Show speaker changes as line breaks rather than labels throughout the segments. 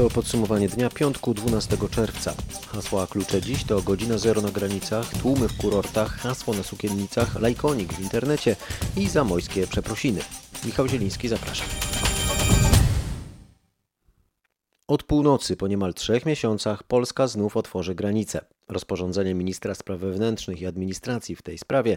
To podsumowanie dnia piątku 12 czerwca. Hasła klucze dziś to godzina zero na granicach, tłumy w kurortach, hasło na sukiennicach, lajkonik w internecie i zamojskie przeprosiny. Michał Zieliński, zapraszam. Od północy po niemal trzech miesiącach Polska znów otworzy granice. Rozporządzenie ministra spraw wewnętrznych i administracji w tej sprawie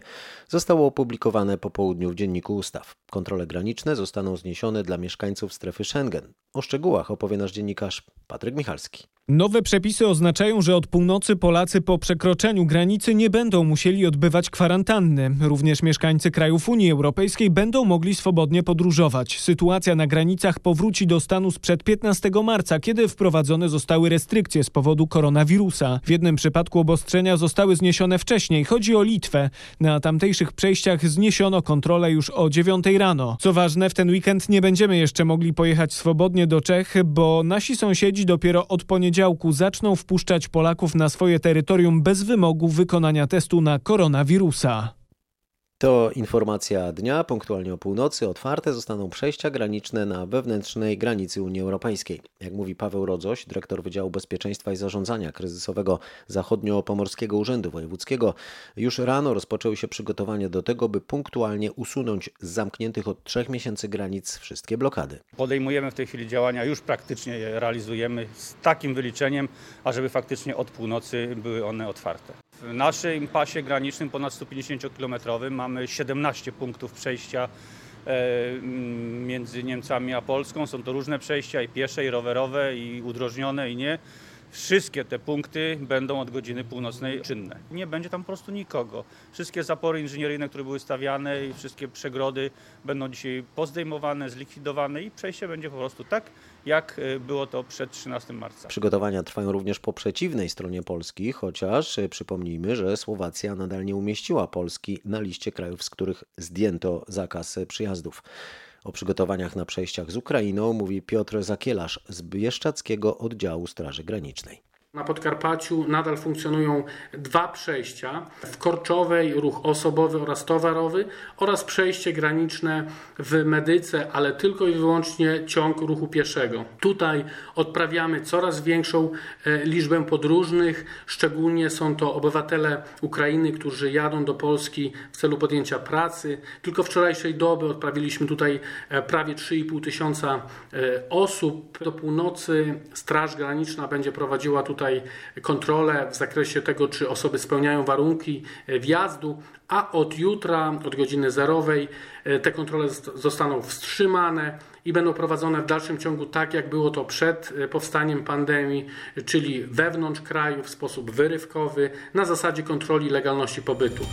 zostało opublikowane po południu w Dzienniku Ustaw. Kontrole graniczne zostaną zniesione dla mieszkańców strefy Schengen. O szczegółach opowie nasz dziennikarz Patryk Michalski.
Nowe przepisy oznaczają, że od północy Polacy po przekroczeniu granicy nie będą musieli odbywać kwarantanny. Również mieszkańcy krajów Unii Europejskiej będą mogli swobodnie podróżować. Sytuacja na granicach powróci do stanu sprzed 15 marca, kiedy wprowadzone zostały restrykcje z powodu koronawirusa. W jednym przypadku obostrzenia zostały zniesione wcześniej. Chodzi o Litwę. Na tamtejszych przejściach zniesiono kontrolę już o 9 rano. Co ważne, w ten weekend nie będziemy jeszcze mogli pojechać swobodnie do Czech, bo nasi sąsiedzi dopiero od poniedziałku poniedziałku zaczną wpuszczać Polaków na swoje terytorium bez wymogu wykonania testu na koronawirusa.
To informacja dnia. Punktualnie o północy otwarte zostaną przejścia graniczne na wewnętrznej granicy Unii Europejskiej. Jak mówi Paweł Rodzoś, dyrektor Wydziału Bezpieczeństwa i Zarządzania Kryzysowego Zachodnio-Pomorskiego Urzędu Wojewódzkiego, już rano rozpoczęły się przygotowania do tego, by punktualnie usunąć z zamkniętych od trzech miesięcy granic wszystkie blokady.
Podejmujemy w tej chwili działania, już praktycznie je realizujemy z takim wyliczeniem, ażeby faktycznie od północy były one otwarte. W naszym pasie granicznym ponad 150-kilometrowym mamy 17 punktów przejścia e, między Niemcami a Polską. Są to różne przejścia i piesze, i rowerowe, i udrożnione, i nie. Wszystkie te punkty będą od godziny północnej czynne. Nie będzie tam po prostu nikogo. Wszystkie zapory inżynieryjne, które były stawiane i wszystkie przegrody będą dzisiaj pozdejmowane, zlikwidowane i przejście będzie po prostu tak, jak e, było to przed 13 marca.
Przygotowania trwają również po przeciwnej stronie Polski, chociaż e, przypomnijmy, że Słowacja nadal nie umieściła Polski na liście krajów, z których zdjęto zakaz przyjazdów. O przygotowaniach na przejściach z Ukrainą mówi Piotr Zakielarz z Bieszczackiego Oddziału Straży Granicznej.
Na Podkarpaciu nadal funkcjonują dwa przejścia w Korczowej, ruch osobowy oraz towarowy oraz przejście graniczne w Medyce, ale tylko i wyłącznie ciąg ruchu pieszego. Tutaj odprawiamy coraz większą e, liczbę podróżnych, szczególnie są to obywatele Ukrainy, którzy jadą do Polski w celu podjęcia pracy. Tylko wczorajszej doby odprawiliśmy tutaj e, prawie 3,5 tysiąca e, osób. Do północy Straż Graniczna będzie prowadziła tutaj tutaj kontrolę w zakresie tego, czy osoby spełniają warunki e, wjazdu, a od jutra, od godziny zerowej, e, te kontrole zostaną wstrzymane i będą prowadzone w dalszym ciągu tak, jak było to przed e, powstaniem pandemii, czyli wewnątrz kraju w sposób wyrywkowy, na zasadzie kontroli legalności pobytu.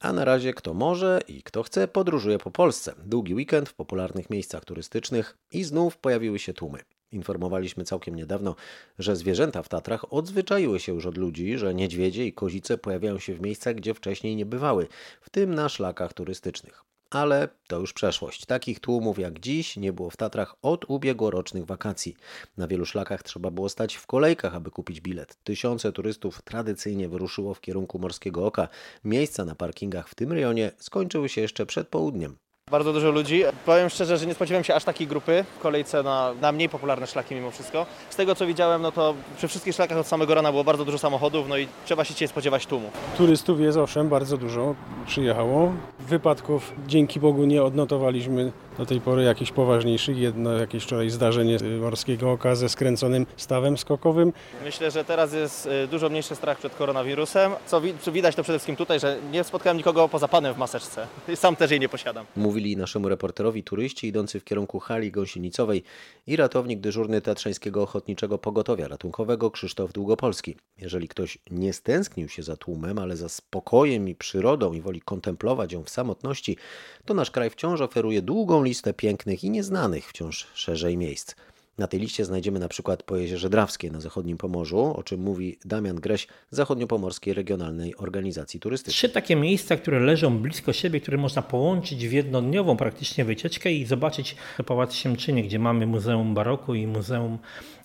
A na razie kto może i kto chce podróżuje po Polsce. Długi weekend w popularnych miejscach turystycznych i znów pojawiły się tłumy. Informowaliśmy całkiem niedawno, że zwierzęta w Tatrach odzwyczaiły się już od ludzi, że niedźwiedzie i kozice pojawiają się w miejscach, gdzie wcześniej nie bywały, w tym na szlakach turystycznych. Ale to już przeszłość. Takich tłumów jak dziś nie było w Tatrach od ubiegłorocznych wakacji. Na wielu szlakach trzeba było stać w kolejkach, aby kupić bilet. Tysiące turystów tradycyjnie wyruszyło w kierunku Morskiego Oka. Miejsca na parkingach w tym rejonie skończyły się jeszcze przed południem.
Bardzo dużo ludzi. Powiem szczerze, że nie spodziewałem się aż takiej grupy w kolejce na, na mniej popularne szlaki mimo wszystko. Z tego co widziałem, no to przy wszystkich szlakach od samego rana było bardzo dużo samochodów, no i trzeba się dzisiaj spodziewać tłumu.
Turystów jest owszem bardzo dużo, przyjechało. Wypadków dzięki Bogu nie odnotowaliśmy do tej pory jakichś poważniejszych. Jedno jakieś wczoraj zdarzenie morskiego oka ze skręconym stawem skokowym.
Myślę, że teraz jest y, dużo mniejszy strach przed koronawirusem. Co, co widać to przede wszystkim tutaj, że nie spotkałem nikogo poza panem w maseczce. Sam też jej nie posiadam.
Mówili naszemu reporterowi turyści idący w kierunku hali gąsienicowej i ratownik dyżurny Tatrzańskiego Ochotniczego Pogotowia Ratunkowego Krzysztof Długopolski. Jeżeli ktoś nie stęsknił się za tłumem, ale za spokojem i przyrodą i woli kontemplować ją w samotności, to nasz kraj wciąż oferuje długą listę pięknych i nieznanych wciąż szerzej miejsc. Na tej liście znajdziemy na przykład po Jeziorze Drawskie na zachodnim Pomorzu, o czym mówi Damian Greś Zachodniopomorskiej Regionalnej Organizacji Turystycznej.
Trzy takie miejsca, które leżą blisko siebie, które można połączyć w jednodniową praktycznie wycieczkę i zobaczyć Pałac Siemczynie, gdzie mamy Muzeum Baroku i Muzeum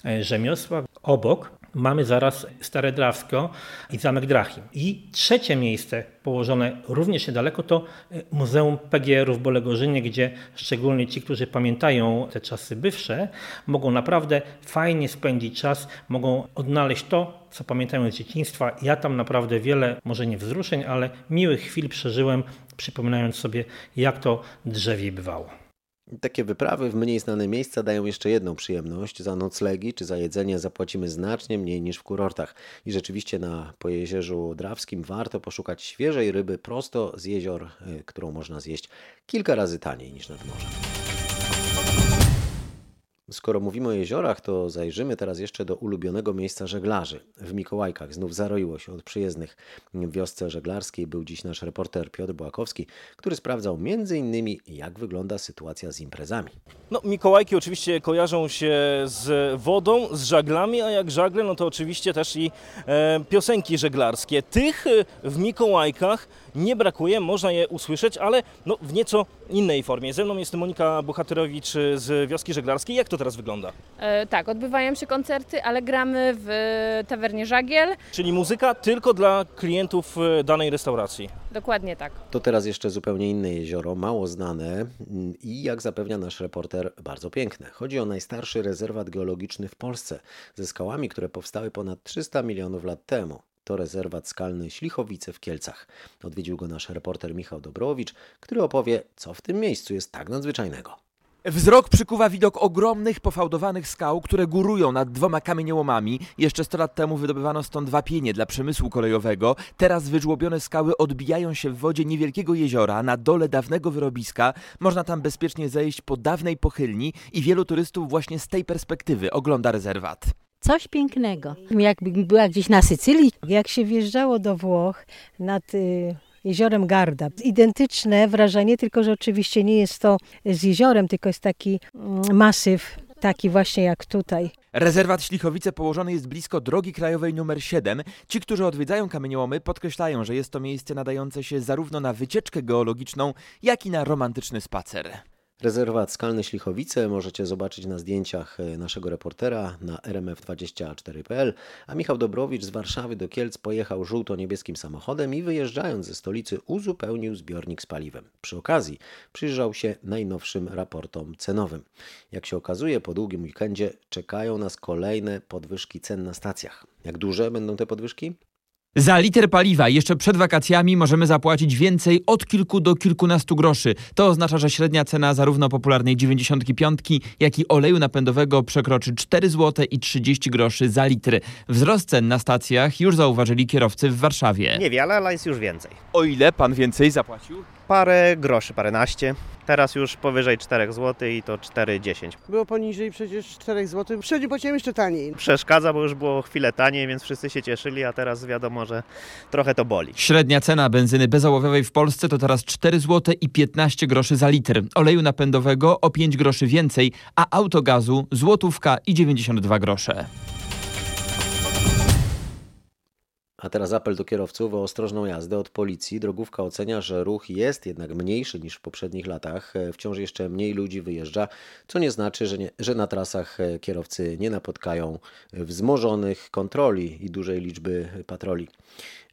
e, Rzemiosła. Obok mamy zaraz Stare Drawsko i Zamek Drachim. I trzecie miejsce położone również niedaleko to Muzeum PGR-u w Bolegorzynie, gdzie szczególnie ci, którzy pamiętają te czasy bywsze, mogą naprawdę fajnie spędzić czas, mogą odnaleźć to, co pamiętają z dzieciństwa. Ja tam naprawdę wiele, może nie wzruszeń, ale miłych chwil przeżyłem, przypominając sobie, jak to drzewie bywało.
Takie wyprawy w mniej znane miejsca dają jeszcze jedną przyjemność. Za noclegi czy za jedzenie zapłacimy znacznie mniej niż w kurortach. I rzeczywiście na Pojezierzu Drawskim warto poszukać świeżej ryby prosto z jezior, y, którą można zjeść kilka razy taniej niż nad morzem. Skoro mówimy o jeziorach, to zajrzymy teraz jeszcze do ulubionego miejsca żeglarzy. W Mikołajkach znów zaroiło się od przyjezdnych. W wiosce żeglarskiej był dziś nasz reporter Piotr Błakowski, który sprawdzał m.in. jak wygląda sytuacja z imprezami.
No, Mikołajki oczywiście kojarzą się z wodą, z żaglami, a jak żagle, no to oczywiście też i e, piosenki żeglarskie. Tych e, w Mikołajkach nie brakuje, można je usłyszeć, ale no, w nieco innej formie. Ze mną jest Monika Bohaterowicz z Wioski Żeglarskiej. Jak to teraz wygląda?
E, tak, odbywają się koncerty, ale gramy w tawernie Żagiel.
Czyli muzyka tylko dla klientów e, danej restauracji.
Dokładnie tak.
To teraz jeszcze zupełnie inne jezioro, mało znane mm, i jak zapewnia nasz reporter, bardzo piękne. Chodzi o najstarszy rezerwat geologiczny w Polsce, ze skałami, które powstały ponad 300 milionów lat temu. To rezerwat skalny Ślichowice w Kielcach. Odwiedził go nasz reporter Michał Dobrowicz, który opowie, co w tym miejscu jest tak nadzwyczajnego.
Wzrok przykuwa widok ogromnych, pofałdowanych skał, które górują nad dwoma kamieniołomami. Jeszcze 100 lat temu wydobywano stąd wapienie dla przemysłu kolejowego. Teraz wyżłobione skały odbijają się w wodzie niewielkiego jeziora na dole dawnego wyrobiska. Można tam bezpiecznie zejść po dawnej pochylni i wielu turystów właśnie z tej perspektywy ogląda rezerwat.
Coś pięknego. Jakbym była gdzieś na Sycylii, jak się wjeżdżało do Włoch nad y, jeziorem Garda. Identyczne wrażenie, tylko że oczywiście nie jest to z jeziorem, tylko jest taki mm, masyw, taki właśnie jak tutaj.
Rezerwat Ślichowice położony jest blisko drogi krajowej nr 7. Ci, którzy odwiedzają kamieniołomy, podkreślają, że jest to miejsce nadające się zarówno na wycieczkę geologiczną, jak i na romantyczny spacer.
Rezerwat Skalne Ślichowice możecie zobaczyć na zdjęciach e, naszego reportera na rmf24.pl, a Michał Dobrowicz z Warszawy do Kielc pojechał żółto-niebieskim samochodem i wyjeżdżając ze stolicy uzupełnił zbiornik z paliwem. Przy okazji przyjrzał się najnowszym raportom cenowym. Jak się okazuje, po długim weekendzie czekają nas kolejne podwyżki cen na stacjach. Jak duże będą te podwyżki?
Za liter paliwa jeszcze przed wakacjami możemy zapłacić więcej od kilku do kilkunastu groszy. To oznacza, że średnia cena zarówno popularnej 95, jak i oleju napędowego przekroczy 4 zł i 30 groszy za litr. Wzrost cen na stacjach już zauważyli kierowcy w Warszawie.
Niewiele, ale jest już więcej.
O ile pan więcej zapłacił?
Parę groszy, paręnaście. Teraz już powyżej 4 zł i to 4,10.
Było poniżej przecież 4 zł. Przednio płaciłem jeszcze taniej.
Przeszkadza, bo już było chwilę taniej, więc wszyscy się cieszyli, a teraz wiadomo, że trochę to boli.
Średnia cena benzyny bezołowiowej w Polsce to teraz 4 zł i 15 groszy za litr. Oleju napędowego o 5 groszy więcej, a autogazu złotówka i 92 grosze.
A teraz apel do kierowców o ostrożną jazdę od policji. Drogówka ocenia, że ruch jest jednak mniejszy niż w poprzednich latach. E, wciąż jeszcze mniej ludzi wyjeżdża, co nie znaczy, że, nie, że na trasach e, kierowcy nie napotkają wzmożonych kontroli i dużej liczby patroli.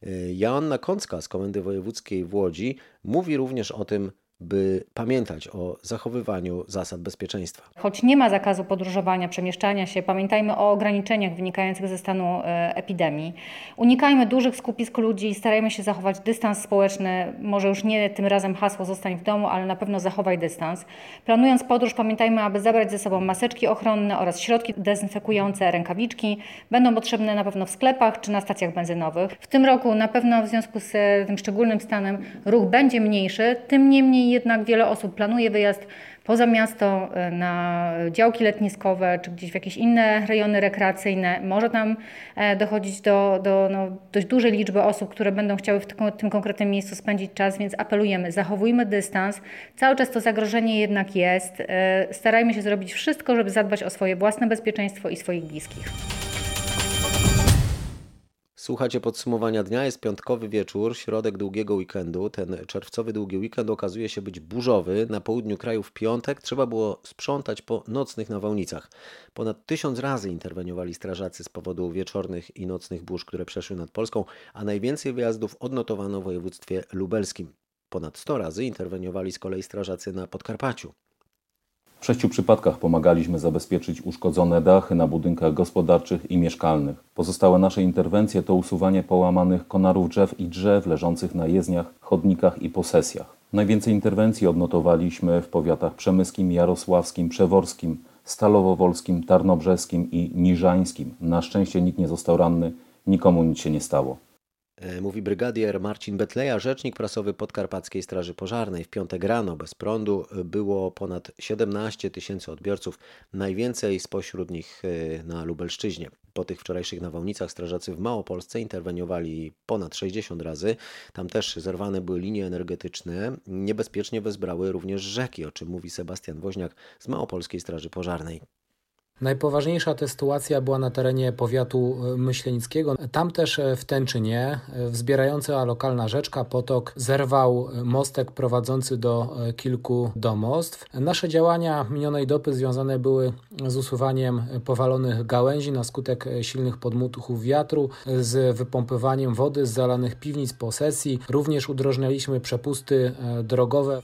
E, Joanna Kącka z Komendy Wojewódzkiej w Łodzi mówi również o tym, by pamiętać o zachowywaniu zasad bezpieczeństwa.
Choć nie ma zakazu podróżowania, przemieszczania się, pamiętajmy o ograniczeniach wynikających ze stanu e, epidemii. Unikajmy dużych skupisk ludzi, starajmy się zachować dystans społeczny. Może już nie tym razem hasło zostań w domu, ale na pewno zachowaj dystans. Planując podróż, pamiętajmy, aby zabrać ze sobą maseczki ochronne oraz środki dezynfekujące, rękawiczki. Będą potrzebne na pewno w sklepach czy na stacjach benzynowych. W tym roku na pewno w związku z tym szczególnym stanem ruch będzie mniejszy, tym niemniej jednak wiele osób planuje wyjazd poza miasto e, na działki letniskowe czy gdzieś w jakieś inne rejony rekreacyjne. Może tam e, dochodzić do, do no, dość dużej liczby osób, które będą chciały w tym konkretnym miejscu spędzić czas, więc apelujemy, zachowujmy dystans. Cały czas to zagrożenie jednak jest. E, starajmy się zrobić wszystko, żeby zadbać o swoje własne bezpieczeństwo i swoich bliskich.
Słuchacie podsumowania dnia, jest piątkowy wieczór, środek długiego weekendu. Ten czerwcowy długi weekend okazuje się być burzowy. Na południu kraju w piątek trzeba było sprzątać po nocnych nawałnicach. Ponad tysiąc razy interweniowali strażacy z powodu wieczornych i nocnych burz, które przeszły nad Polską, a najwięcej wyjazdów odnotowano w województwie lubelskim. Ponad 100 razy interweniowali z kolei strażacy na Podkarpaciu.
W sześciu przypadkach pomagaliśmy zabezpieczyć uszkodzone dachy na budynkach gospodarczych i mieszkalnych. Pozostałe nasze interwencje to usuwanie połamanych konarów drzew i drzew leżących na jezdniach, chodnikach i posesjach. Najwięcej interwencji odnotowaliśmy w powiatach przemyskim, jarosławskim, przeworskim, stalowowolskim, tarnobrzeskim i niżańskim. Na szczęście nikt nie został ranny, nikomu nic się nie stało.
E, mówi brygadier Marcin Betleja, rzecznik prasowy Podkarpackiej Straży Pożarnej. W piątek rano bez prądu było ponad 17 tysięcy odbiorców, najwięcej spośród nich e, na Lubelszczyźnie. Po tych wczorajszych nawałnicach strażacy w Małopolsce interweniowali ponad 60 razy. Tam też zerwane były linie energetyczne. Niebezpiecznie wezbrały również rzeki, o czym mówi Sebastian Woźniak z Małopolskiej Straży Pożarnej.
Najpoważniejsza ta sytuacja była na terenie powiatu e, myślenickiego. Tam też e, w Tęczynie e, wzbierająca lokalna rzeczka, potok, zerwał mostek prowadzący do kilku domostw. Nasze działania minionej doby związane były z usuwaniem powalonych gałęzi na skutek silnych podmuchów wiatru, z wypompywaniem wody z zalanych piwnic po sesji. Również udrożnialiśmy przepusty drogowe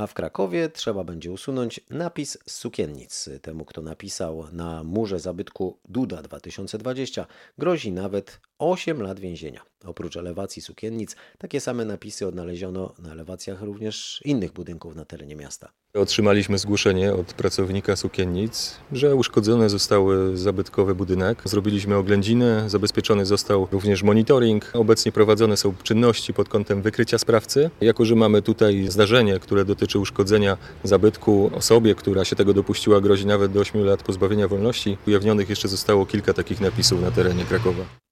a w Krakowie trzeba będzie usunąć napis z sukiennic. Temu, kto napisał na murze zabytku Duda 2020, grozi nawet 8 lat więzienia. Oprócz elewacji sukiennic, takie same napisy odnaleziono na elewacjach również innych budynków na terenie miasta.
Otrzymaliśmy zgłoszenie od pracownika sukiennic, że uszkodzony został zabytkowy budynek. Zrobiliśmy oględzinę, zabezpieczony został również monitoring. Obecnie prowadzone są czynności pod kątem wykrycia sprawcy. Jako, że mamy tutaj zdarzenie, które dotyczy uszkodzenia zabytku, osobie, która się tego dopuściła, grozi nawet do 8 lat pozbawienia wolności. Ujawnionych jeszcze zostało kilka takich napisów na terenie Krakowa.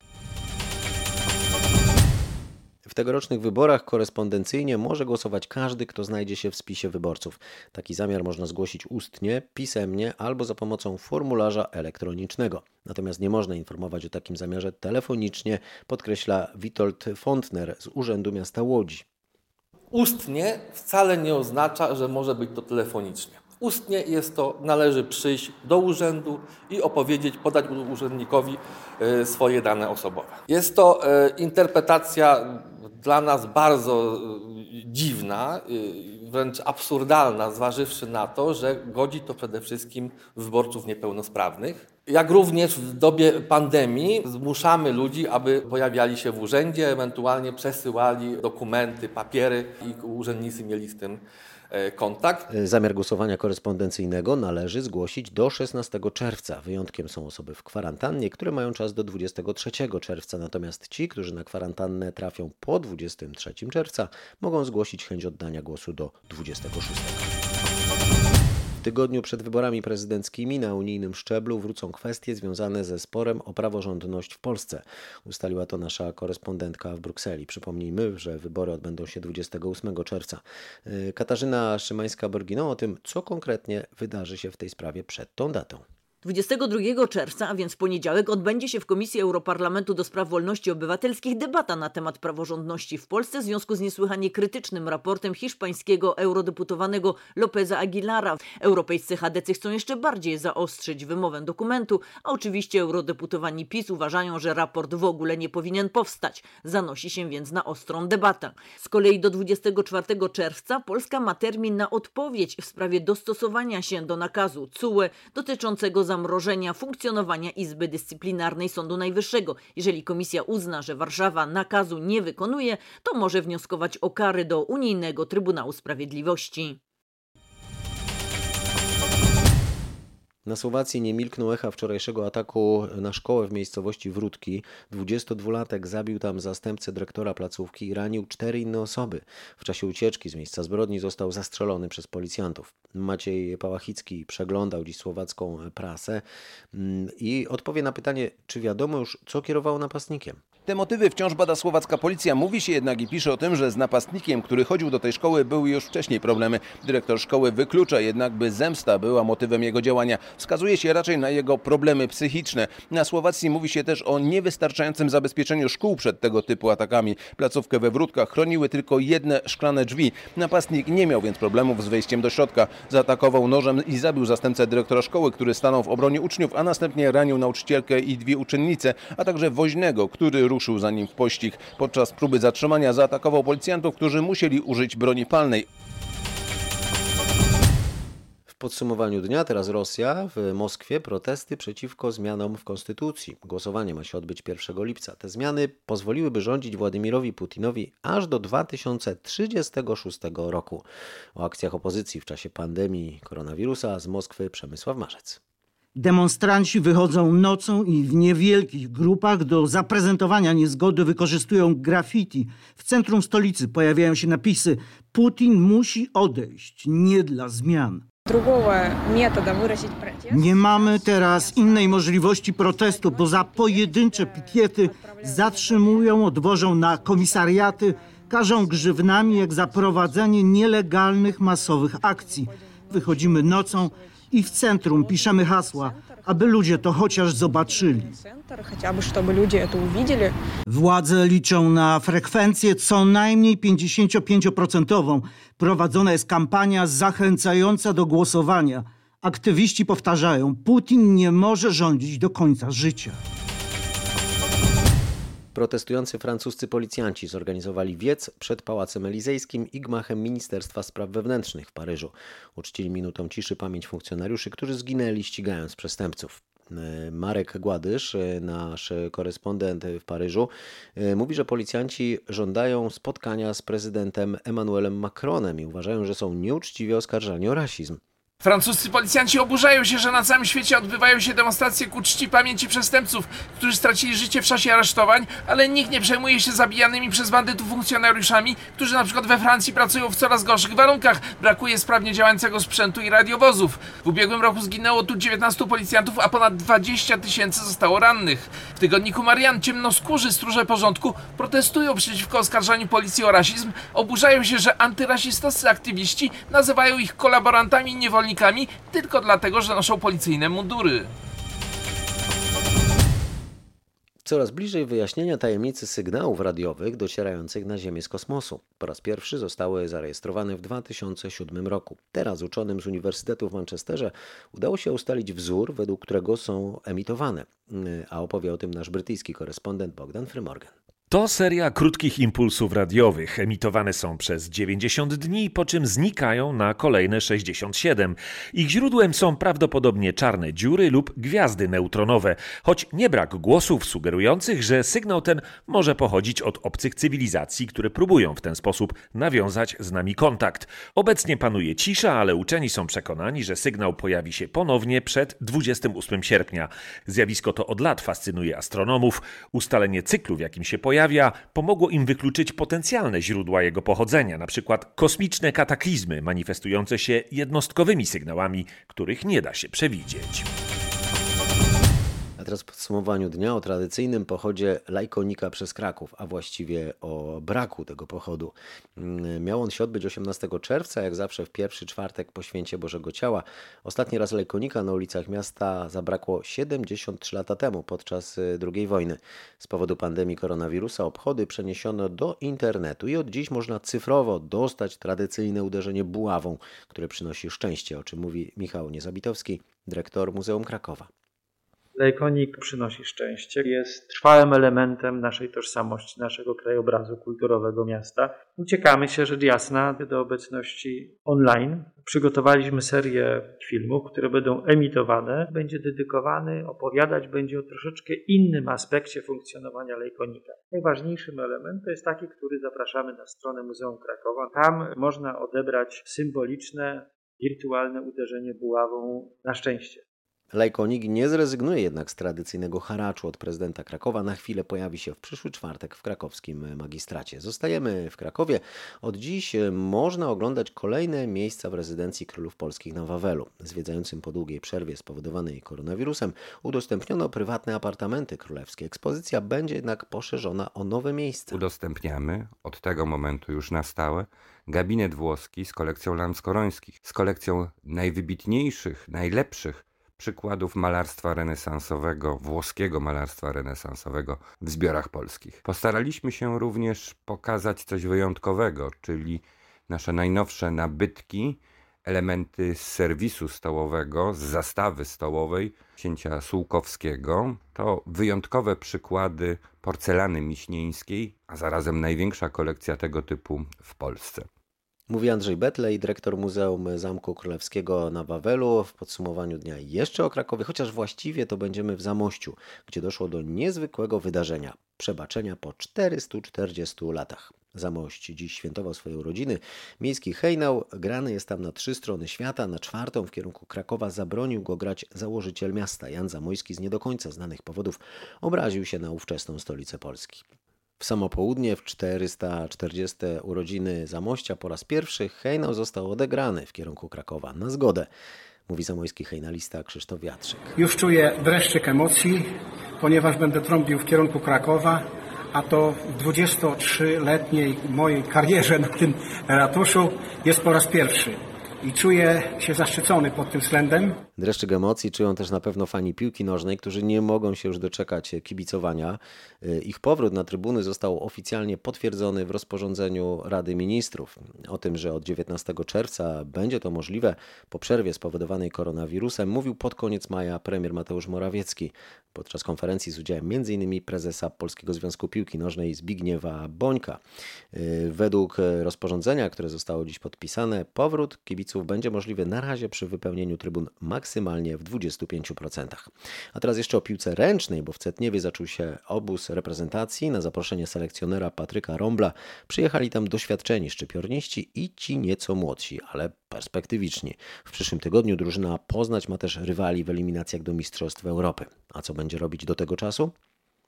Tegorocznych wyborach korespondencyjnie może głosować każdy, kto znajdzie się w spisie wyborców. Taki zamiar można zgłosić ustnie, pisemnie albo za pomocą formularza elektronicznego. Natomiast nie można informować o takim zamiarze telefonicznie, podkreśla Witold Fontner z Urzędu Miasta Łodzi.
Ustnie wcale nie oznacza, że może być to telefonicznie. Ustnie jest to, należy przyjść do urzędu i opowiedzieć, podać urzędnikowi e, swoje dane osobowe. Jest to e, interpretacja dla nas bardzo e, dziwna, wręcz absurdalna, zważywszy na to, że godzi to przede wszystkim wyborców niepełnosprawnych. Jak również w dobie pandemii zmuszamy ludzi, aby pojawiali się w urzędzie, ewentualnie przesyłali dokumenty, papiery i urzędnicy mieli z tym kontakt.
E, zamiar głosowania korespondencyjnego należy zgłosić do 16 czerwca. Wyjątkiem są osoby w kwarantannie, które mają czas do 23 czerwca, natomiast ci, którzy na kwarantannę trafią po 23 czerwca, mogą zgłosić chęć oddania głosu do 26 tygodniu przed wyborami prezydenckimi na unijnym szczeblu wrócą kwestie związane ze sporem o praworządność w Polsce. Ustaliła to nasza korespondentka w Brukseli. Przypomnijmy, że wybory odbędą się 28 czerwca. Y, Katarzyna Szymańska-Borgino o tym, co konkretnie wydarzy się w tej sprawie przed tą datą.
22 czerwca, a więc poniedziałek, odbędzie się w Komisji Europarlamentu do Spraw Wolności Obywatelskich debata na temat praworządności w Polsce w związku z niesłychanie krytycznym raportem hiszpańskiego eurodeputowanego Lopeza Aguilara. Europejscy chadecy chcą jeszcze bardziej zaostrzyć wymowę dokumentu, a oczywiście eurodeputowani PiS uważają, że raport w ogóle nie powinien powstać. Zanosi się więc na ostrą debatę. Z kolei do 24 czerwca Polska ma termin na odpowiedź w sprawie dostosowania się do nakazu CUE dotyczącego zamrożenia funkcjonowania Izby Dyscyplinarnej Sądu Najwyższego. Jeżeli komisja uzna, że Warszawa nakazu nie wykonuje, to może wnioskować o kary do Unijnego Trybunału Sprawiedliwości.
Na Słowacji nie milkną echa wczorajszego ataku na szkołę w miejscowości Wrótki. 22-latek zabił tam zastępcę dyrektora placówki i ranił cztery inne osoby. W czasie ucieczki z miejsca zbrodni został zastrzelony przez policjantów. Maciej Pałachicki przeglądał dziś słowacką prasę mm, i odpowie na pytanie, czy wiadomo już, co kierowało napastnikiem.
Te motywy wciąż bada słowacka policja. Mówi się jednak i pisze o tym, że z napastnikiem, który chodził do tej szkoły, były już wcześniej problemy. Dyrektor szkoły wyklucza jednak, by zemsta była motywem jego działania. Wskazuje się raczej na jego problemy psychiczne. Na Słowacji mówi się też o niewystarczającym zabezpieczeniu szkół przed tego typu atakami. Placówkę we Wrótkach chroniły tylko jedne szklane drzwi. Napastnik nie miał więc problemów z wejściem do środka. Zaatakował nożem i zabił zastępcę dyrektora szkoły, który stanął w obronie uczniów, a następnie ranił nauczycielkę i dwie uczennice, a także woźnego, który ruszył za nim w pościg. Podczas próby zatrzymania zaatakował policjantów, którzy musieli użyć broni palnej.
W podsumowaniu dnia teraz Rosja. W Moskwie protesty przeciwko zmianom w konstytucji. Głosowanie ma się odbyć 1 lipca. Te zmiany pozwoliłyby rządzić Władimirowi Putinowi aż do 2036 roku. O akcjach opozycji w czasie pandemii koronawirusa z Moskwy Przemysław Marzec.
Demonstranci wychodzą nocą i w niewielkich grupach do zaprezentowania niezgody wykorzystują graffiti. W centrum stolicy pojawiają się napisy: Putin musi odejść, nie dla zmian. Nie mamy teraz innej możliwości protestu, bo za pojedyncze pikiety zatrzymują, odwożą na komisariaty, karzą grzywnami jak za prowadzenie nielegalnych masowych akcji. Wychodzimy nocą i w centrum piszemy hasła, aby ludzie to chociaż zobaczyli. Władze liczą na frekwencję co najmniej 55%. Prowadzona jest kampania zachęcająca do głosowania. Aktywiści powtarzają, Putin nie może rządzić do końca życia.
Protestujący francuscy policjanci zorganizowali wiec przed Pałacem Elizejskim i gmachem Ministerstwa Spraw Wewnętrznych w Paryżu. Uczcili minutą ciszy pamięć funkcjonariuszy, którzy zginęli ścigając przestępców. Marek Gładysz, nasz korespondent w Paryżu, mówi, że policjanci żądają spotkania z prezydentem Emmanuelem Macronem i uważają, że są nieuczciwie oskarżani o rasizm.
Francuscy policjanci oburzają się, że na całym świecie odbywają się demonstracje ku czci pamięci przestępców, którzy stracili życie w czasie aresztowań, ale nikt nie przejmuje się zabijanymi przez bandytów funkcjonariuszami, którzy na przykład we Francji pracują w coraz gorszych warunkach. Brakuje sprawnie działającego sprzętu i radiowozów. W ubiegłym roku zginęło tu 19 policjantów, a ponad 20 tysięcy zostało rannych. W tygodniku Marian ciemnoskórzy stróże porządku protestują przeciwko oskarżaniu policji o rasizm, oburzają się, że antyrasistowscy aktywiści nazywają ich kolaborantami i niewolnikami tylko dlatego, że noszą policyjne mundury.
Coraz bliżej wyjaśnienia tajemnicy sygnałów radiowych docierających na Ziemię z kosmosu. Po raz pierwszy zostały zarejestrowane w 2007 roku. Teraz uczonym z Uniwersytetu w Manchesterze udało się ustalić wzór, według którego są emitowane. A opowie o tym nasz brytyjski korespondent Bogdan Frymorgan.
To seria krótkich impulsów radiowych. Emitowane są przez 90 dni, po czym znikają na kolejne 67. Ich źródłem są prawdopodobnie czarne dziury lub gwiazdy neutronowe, choć nie brak głosów sugerujących, że sygnał ten może pochodzić od obcych cywilizacji, które próbują w ten sposób nawiązać z nami kontakt. Obecnie panuje cisza, ale uczeni są przekonani, że sygnał pojawi się ponownie przed 28 sierpnia. Zjawisko to od lat fascynuje astronomów. Ustalenie cyklu, w jakim się pojawi, pojawia, pomogło im wykluczyć potencjalne źródła jego pochodzenia, np. kosmiczne kataklizmy manifestujące się jednostkowymi sygnałami, których nie da się przewidzieć.
Teraz w podsumowaniu dnia o tradycyjnym pochodzie lajkonika przez Kraków, a właściwie o braku tego pochodu. Miał on się odbyć 18 czerwca, jak zawsze w pierwszy czwartek po święcie Bożego Ciała. Ostatni raz lajkonika na ulicach miasta zabrakło 73 lata temu, podczas II wojny. Z powodu pandemii koronawirusa obchody przeniesiono do internetu i od dziś można cyfrowo dostać tradycyjne uderzenie buławą, które przynosi szczęście, o czym mówi Michał Niezabitowski, dyrektor Muzeum Krakowa.
Lejkonik przynosi szczęście, jest trwałym elementem naszej tożsamości, naszego krajobrazu kulturowego miasta. Uciekamy się, rzecz jasna, do obecności online. Przygotowaliśmy serię filmów, które będą emitowane. Będzie dedykowany, opowiadać będzie o troszeczkę innym aspekcie funkcjonowania lejkonika. Najważniejszym elementem to jest taki, który zapraszamy na stronę Muzeum Krakowa. Tam można odebrać symboliczne, wirtualne uderzenie buławą na szczęście.
Lajkonik nie zrezygnuje jednak z tradycyjnego haraczu od prezydenta Krakowa. Na chwilę pojawi się w przyszły czwartek w krakowskim magistracie. Zostajemy w Krakowie. Od dziś można oglądać kolejne miejsca w rezydencji Królów Polskich na Wawelu. Zwiedzającym po długiej przerwie spowodowanej koronawirusem udostępniono prywatne apartamenty królewskie. Ekspozycja będzie jednak poszerzona o nowe miejsca.
Udostępniamy od tego momentu już na stałe gabinet włoski z kolekcją lamskorońskich, z kolekcją najwybitniejszych, najlepszych przykładów malarstwa renesansowego, włoskiego malarstwa renesansowego w zbiorach polskich. Postaraliśmy się również pokazać coś wyjątkowego, czyli nasze najnowsze nabytki, elementy z serwisu stołowego, z zastawy stołowej księcia Sułkowskiego. To wyjątkowe przykłady porcelany miśnieńskiej, a zarazem największa kolekcja tego typu w Polsce.
Mówi Andrzej Betlej, dyrektor Muzeum Zamku Królewskiego na Wawelu. W podsumowaniu dnia jeszcze o Krakowie, chociaż właściwie to będziemy w Zamościu, gdzie doszło do niezwykłego wydarzenia przebaczenia po 440 latach. Zamość dziś świętował swoje urodziny. Miejski hejnał grany jest tam na trzy strony świata. Na czwartą w kierunku Krakowa zabronił go grać założyciel miasta. Jan Zamojski z nie do końca znanych powodów obraził się na ówczesną stolicę Polski. W samo południe, w 440 urodziny Zamościa po raz pierwszy hejnał został odegrany w kierunku Krakowa na zgodę, mówi zamojski hejnalista Krzysztof Wiatrzyk.
Już czuję dreszczyk emocji, ponieważ będę trąbił w kierunku Krakowa, a to w 23-letniej mojej karierze na tym ratuszu jest po raz pierwszy i czuję się zaszczycony pod tym względem.
Dreszczyk emocji czują też na pewno fani piłki nożnej, którzy nie mogą się już doczekać kibicowania. Ich powrót na trybuny został oficjalnie potwierdzony w rozporządzeniu Rady Ministrów. O tym, że od 19 czerwca będzie to możliwe po przerwie spowodowanej koronawirusem, mówił pod koniec maja premier Mateusz Morawiecki podczas konferencji z udziałem m.in. prezesa Polskiego Związku Piłki Nożnej Zbigniewa Bońka. Według rozporządzenia, które zostało dziś podpisane, powrót kibiców będzie możliwy na razie przy wypełnieniu trybun maksymalnie w 25%. A teraz jeszcze o piłce ręcznej, bo w Cetniewie zaczął się obóz reprezentacji. Na zaproszenie selekcjonera Patryka Rombla przyjechali tam doświadczeni szczypiorniści i ci nieco młodsi, ale perspektywiczni. W przyszłym tygodniu drużyna Poznać ma też rywali w eliminacjach do Mistrzostw Europy. A co będzie robić do tego czasu?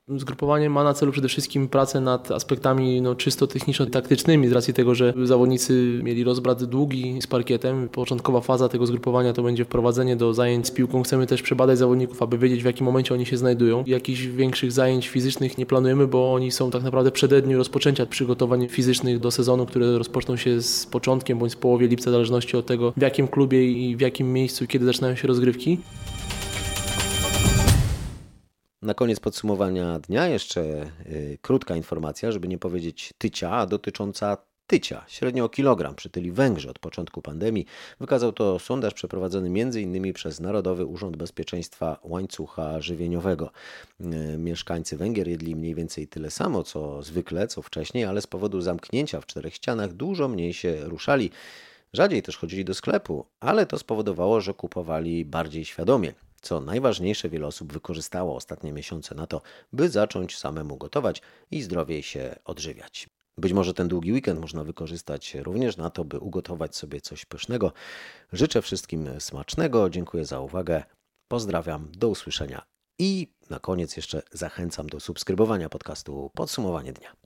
Zgrupowanie ma na celu przede wszystkim pracę nad aspektami no, czysto techniczno-taktycznymi, z racji tego, że zawodnicy mieli rozbrat długi z parkietem. Początkowa faza tego zgrupowania to będzie wprowadzenie do zajęć z piłką. Chcemy też przebadać zawodników, aby wiedzieć w jakim momencie oni się znajdują. Jakichś większych zajęć fizycznych nie planujemy, bo oni są tak naprawdę przededniu rozpoczęcia przygotowań fizycznych do sezonu, które rozpoczną się z początkiem bądź z połowie lipca, w zależności od tego w jakim klubie i w jakim miejscu, kiedy zaczynają się rozgrywki.
Na koniec podsumowania dnia jeszcze y, krótka informacja, żeby nie powiedzieć tycia, dotycząca tycia, średnio o kilogram przytyli Węgrzy od początku pandemii. Wykazał to sondaż przeprowadzony m.in. przez Narodowy Urząd Bezpieczeństwa Łańcucha Żywieniowego. Y, mieszkańcy Węgier jedli mniej więcej tyle samo, co zwykle, co wcześniej, ale z powodu zamknięcia w czterech ścianach dużo mniej się ruszali. Rzadziej też chodzili do sklepu, ale to spowodowało, że kupowali bardziej świadomie. Co najważniejsze, wiele osób wykorzystało ostatnie miesiące na to, by zacząć samemu gotować i zdrowiej się odżywiać. Być może ten długi weekend można wykorzystać również na to, by ugotować sobie coś pysznego. Życzę wszystkim smacznego, dziękuję za uwagę, pozdrawiam, do usłyszenia i na koniec jeszcze zachęcam do subskrybowania podcastu Podsumowanie Dnia.